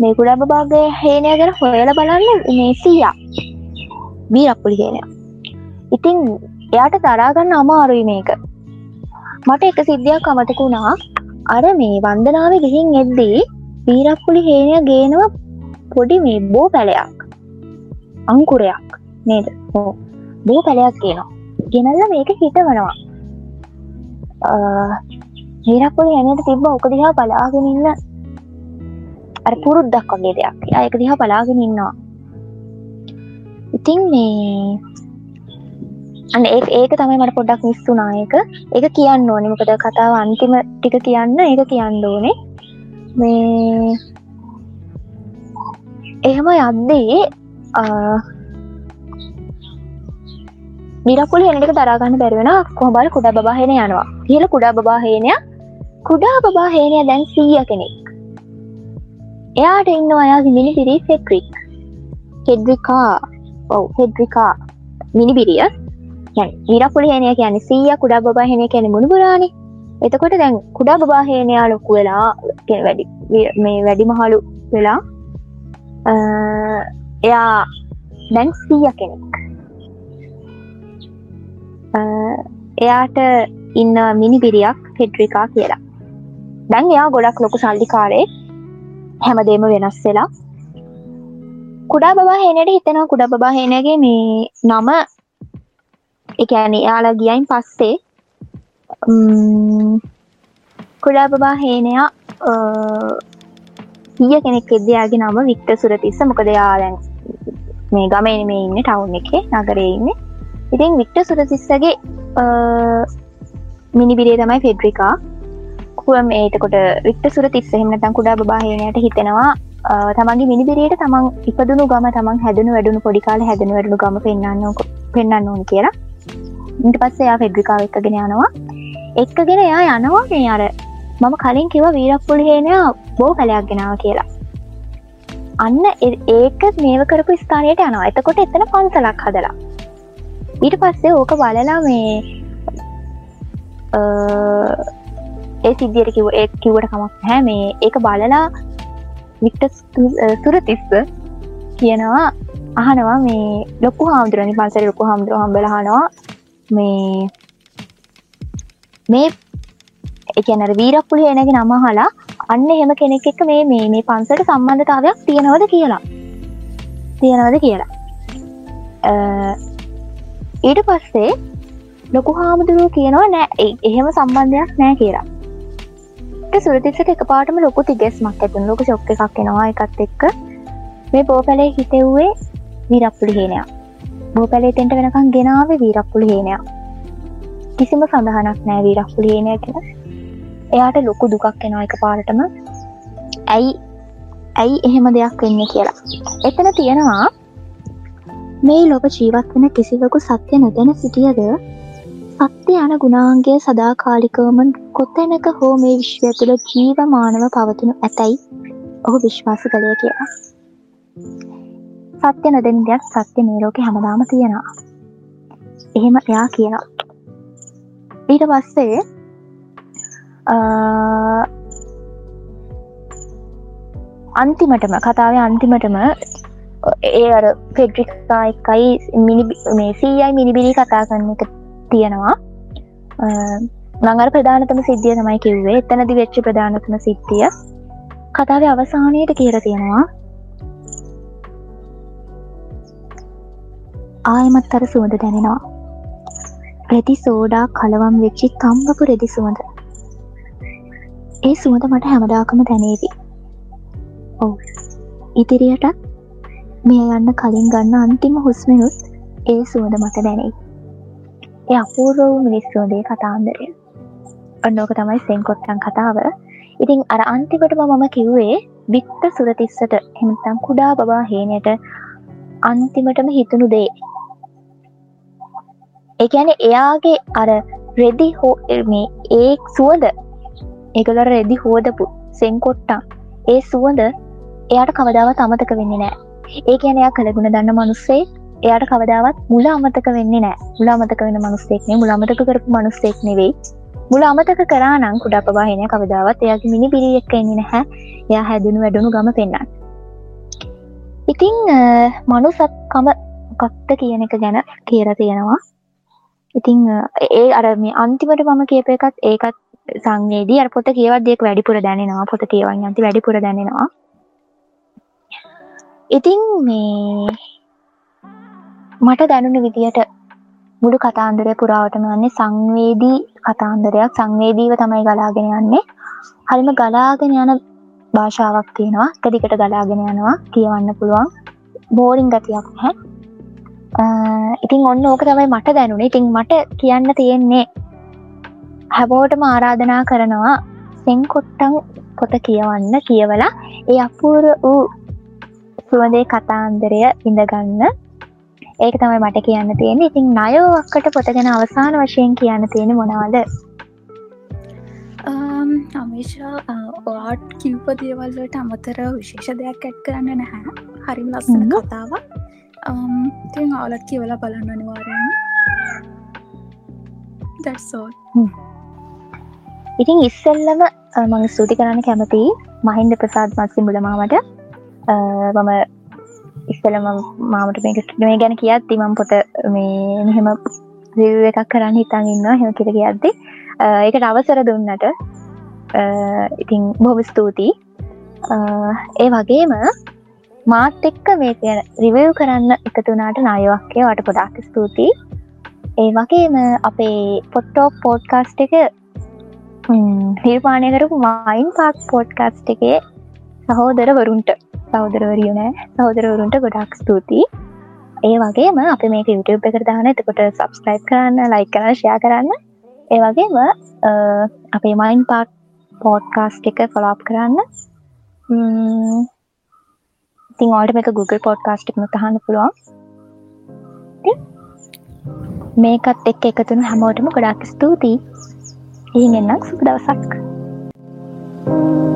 මේ කුඩා බාගේ හේනය ගැන හොයල බලන්න මේසීයා වීරපුලි හේනය. ඉතින් එයාට තරාගන්න අමාරුයි මේක. මට එක සිද්ධියක් අමතකුණා අර මේ වන්දනාව ගිහින් එද්දී වීරප්පුලි හේනය ගේනවා පොඩි මේ බෝ පැලයක්. අංකුරයක් නේද? හෝ බෝ පැලයක් කියනවා ගෙනල්ල මේක හිටවනවා හිරක්පුල හැනට තිබ්බ ඕක දිහා බලාගෙනන්න අර පුරුද්දක් වගේ දෙයක්. අයක දිහා බලාගෙන ඉන්නවා. ඉතින් මේ අන්න ඒ ඒක තමයි මට පොඩ්ඩක් මිස්සුනා එක ඒක කියන්න ඕනෙ. මොකද කතාව අන්තිම ටික කියන්න ඒක කියන්න ඕනේ. මේ එහෙම යද්දී නිරකුල හෙනට දරාගන්න බැරිවෙන කොහබල් කුඩා බාහන යනවා. කියල කුඩා බාහේනය කුඩා බාහේනය දැන් සීය කෙනෙක්. එයාට ඉන්න අයා මිනි පිරි ෆෙක්රික් හෙඩ්රිකා ඔව හෙඩ්රිකා මිනිබිරිය. නිරපුලි හනය කියන සීය කුඩා බාහනය කැන මුණුබුරාණ එතකොට දැන් කුඩා බාහේනයා ලොකු වෙලා වැඩි මේ වැඩි මහලු වෙලා එයා දැන් සීය කෙනෙක්. එයාට ඉන්න මිනි පිරියක් හෙඩ්‍රිකා කියලා. දැන් එයා ගොඩක් ලොකු සල්ලිකාරේ හැමදේම වෙනස් වෙලා කුඩා බා හෙනට හිතෙනවා. කුඩා බා හෙනගේ මේ නම එකන එයාලා ගියයින් පස්සේ කුඩා බබා හේනයා හිය කෙනෙක් එදයාගේ නම වික්ට සුරතිස්ස. මොකද යාලැන් මේ ගමන මේ ඉන්න ටවුන් එක නගරේ ඉන්න. ඉතින් වික්ට සුරතිස්සගේ මිනිබිරේ තමයි ෆෙඩ්‍රිකා. කුව මේතකොට වික්ට සුර තිස්ස හෙමනතන් කුඩා බාහනයට හිතෙනවා තමන්ගේ මිනිබිරයට තමන් ඉපදුණු ගම තමන් හැදනු වැඩුණු පොඩිකාල හැදනු වැඩුණු ගම පෙන්න්න පෙන්න්න ඕන කියලා. ඉට පස්සේ යා ෆෙඩ්‍රිකාව එක්කගෙන යනවා. එක්කගෙන එයා යනවා මේ අර. මම කලින් කිව වීරක්පුල හේනයා බෝ කලයක් ගෙනාව කියලා. අන්න ඒක මේව කරපු ස්ථානයට යනවා. එතකොට එතන පන්සලක් හදලා. ඊට පස්සේ ඕක බලලා මේ ඒ සිද්ධියට කිව ඒ කිවට කමක් හැ මේ ඒක බලලා වික්ට සුරතිස්ස කියනවා අහනවා මේ ලොකු හාමුදුරනි පන්සර ලොකු හාමුදුර හම්බලහනවා මේ මේ එකනර වීරක්පුල එනගේ නම හලා අන්න එහෙම කෙනෙක් එක මේ මේ මේ පන්සට සම්බන්ධතාවයක් තියෙනවද කියලා. තියෙනවද කියලා. ඊට පස්සේ ලොකු හාමුදුරුව කියනවා නෑ එහෙම සම්බන්ධයක් නෑ කියලා. සුරතිසක එක පාටම ලොකු තිගෙස්මක් ඇතුන් ලොක ශොක්ක එකක් එනවා එකත් එක්ක. මේ බෝපැලේ හිතෙව්වේ විරක්පුලි හේනයක් බෝපැලේ තෙන්ට වෙනකම් ගෙනාව වීරක්පුලි හේනයක් කිසිම සඳහනක් නෑ වීරක්පුලි හේනය කියෙන එයාට ලොකු දුකක් එනවා එක පාරටම. ඇයි ඇයි එහෙම දෙයක් වෙන්න කියලා. එතන තියෙනවා මේ ලොක ජීවත් වෙන කිසිවකු සත්‍ය නොදැන සිටියද? සත්‍ය යන ගුණාන්ගේ සදාකාලිකවම කොත්තැනක හෝ මේ විශ්වය තුළ ජීව මානව පවතිනු ඇතැයි ඔහු විශ්වාස කළය කියලා. සත්‍ය නොදැන දෙයක් සත්‍ය මේ ලෝක හැමදාම තියෙනවා. එහෙම එයා කියනවා. ඊට පස්සේ අන්තිමටම කතාව අන්තිමටම ඒ අර පෙඩ්‍රික්කා එකයි මිනි මේ සීයයි මිනිබිලි කතා කරන්න එක තියෙනවා. නඟර ප්‍රධානතම සිද්ධිය තමයි කිව්වේ. එතනදි වෙච්චි ප්‍රධානතම සිද්ධිය. කතාව අවසානයට කියර තියෙනවා. ආයමත් අර සුවඳ දැනෙනවා. රෙදි සෝඩා කලවම් වෙච්චි තම්බපු රෙදි සුවඳ. ඒ සුවඳ මට හැමදාකම දැනේවි. ඔව. ඉදිරියටත් මේ යන්න කලින් ගන්න අන්තිම හුස්මනුත් ඒ සුවඳ මට දැනෙයි ඒ අපූර්ව වූ මිනිස්සුවදේ කතාන්දරය ඔන්නෝක තමයි සෙන්කොත්තන් කතාව. ඉතින් අර අන්තිකටම මම කිව්වේ වික්ත සුරතිස්සට එමතන් කුඩා බවා හේනයට අන්තිමටම හිතුණු දේ. එකැන එයාගේ අර රෙදි හෝ මේ ඒ සුවද ඒගොල රෙදි හෝදපු සෙන්කොට්ටා ඒ සුවඳ එයාට කවදාවත් අමතක වෙන්නේ නෑ ඒ කියන එයා කළගුණ දන්න මනුස්සේ එයාට කවදාවත් මුල අමතක වෙන්නේ නෑ මුල අමතක වෙන මනුස්සෙක්නේ මුල අමතක කරපු මනුස්සෙක් නෙවෙයි. මුල අමතක කරානං කුඩා පවාහෙන කවදාවත් එයාගේ මිනි පිරි එක්ක එන්නේ නැහැ. එයා හැදුණු වැඩුණු ගම පෙන්න්න ඉතිං මනුසත්කම කක්ත කියන එක ගැන කියර තියෙනවා. ඉතිං ඒ අර මේ අන්තිමට මම කියප එකත් ඒකත් සංවේදී. අර පොත කියවදෙක් වැඩිපුර දැනෙනවා. පොත කියවන් ඇති වැඩිපුර දැනෙනවා. ඉතිං මේ මට දැනුණු විදියට මුළු කතාන්දරය පුරාවටම වන්නේ සංවේදී කතාන්දරයක්. සංවේදීව තමයි ගලාගෙන යන්නේ. හරිම ගලාගෙන යන භාෂාවක් තියෙනවා. කදිකට ගලාගෙන යනවා. කියවන්න පුළුවන්. බෝරිං ගතියක් හැ ඉතින් ඔන්න ඕක තමයි මට දැනුනේ. ඉතින් මට කියන්න තියෙන්නේ හැබෝටම ආරාධනා කරනවා සෙන්කොට්ටන් පොත කියවන්න කියවලා ඒ අපූර වූ සුවදේ කතාන්දරය ඉඳගන්න. ඒක තමයි මට කියන්න තියෙන ඉතින් නයෝවක්කට පොත ගැන අවසාන වශයෙන් කියන්න තියෙන මොනවාද? අමේෂා ඔයාට් කිව්ප දේවල්ලට අමතර විශේෂ දෙයක් ඇත් කරන්න නැහැ. හරිම ලස්සන කතාවක් Um, තින් අවලත් කියවලා බලන්න අනිවාරයෙන් දැසෝ ඉතින් ඉස්සල්ලම මං ස්තුති කරන්න කැමති මහින්ද ප්‍රසාද් මත්සි මුලමාමට මම ඉස්සලම මාමට මේ ගැන කියත් තිමම් පොත මේ මෙහෙම එකක් කරන්න හිතන් ඉන්න හෙම කිර කියද්දි. ඒකට අවසර දුන්නට ඉතින් බොහම ස්තුතියි. ඒ වගේම මාත් එක්ක මේ තියෙන රිවව් කරන්න එකතුනාට නායවක්කය වට ගොඩක් ස්තුතියි. ඒ වගේම අපේ පොට්ටෝක් පෝඩ්කාස්ට් එක නිර්මාණය කරපු මයින් පාක් පෝඩ්කාස්ට් එකේ සහෝදර වරුන්ට සෞදරවරිය නෑ සහෝදරවරුන්ට ගොඩක් ස්තුතියි. ඒ වගේම අප මේක YouTube එකට දාන එතකොට සබස්ක්‍රයිබ් කරන්න ලයි කරන්න ෂයා කරන්න. ඒ වගේම අපේ මයින් පාක් පෝඩ්කාස්ට් එක ෆොලාප් කරන්න. ඉතින් ඔට මේක Google පොඩ්කාස්ටික්ම කහන්න පුළුවන්. මේකත් එක් එකතුන හැමෝටම ගොඩාක් ස්තුතියි. ඉහිගෙන්න්නම් සුප දවසක්. Thank you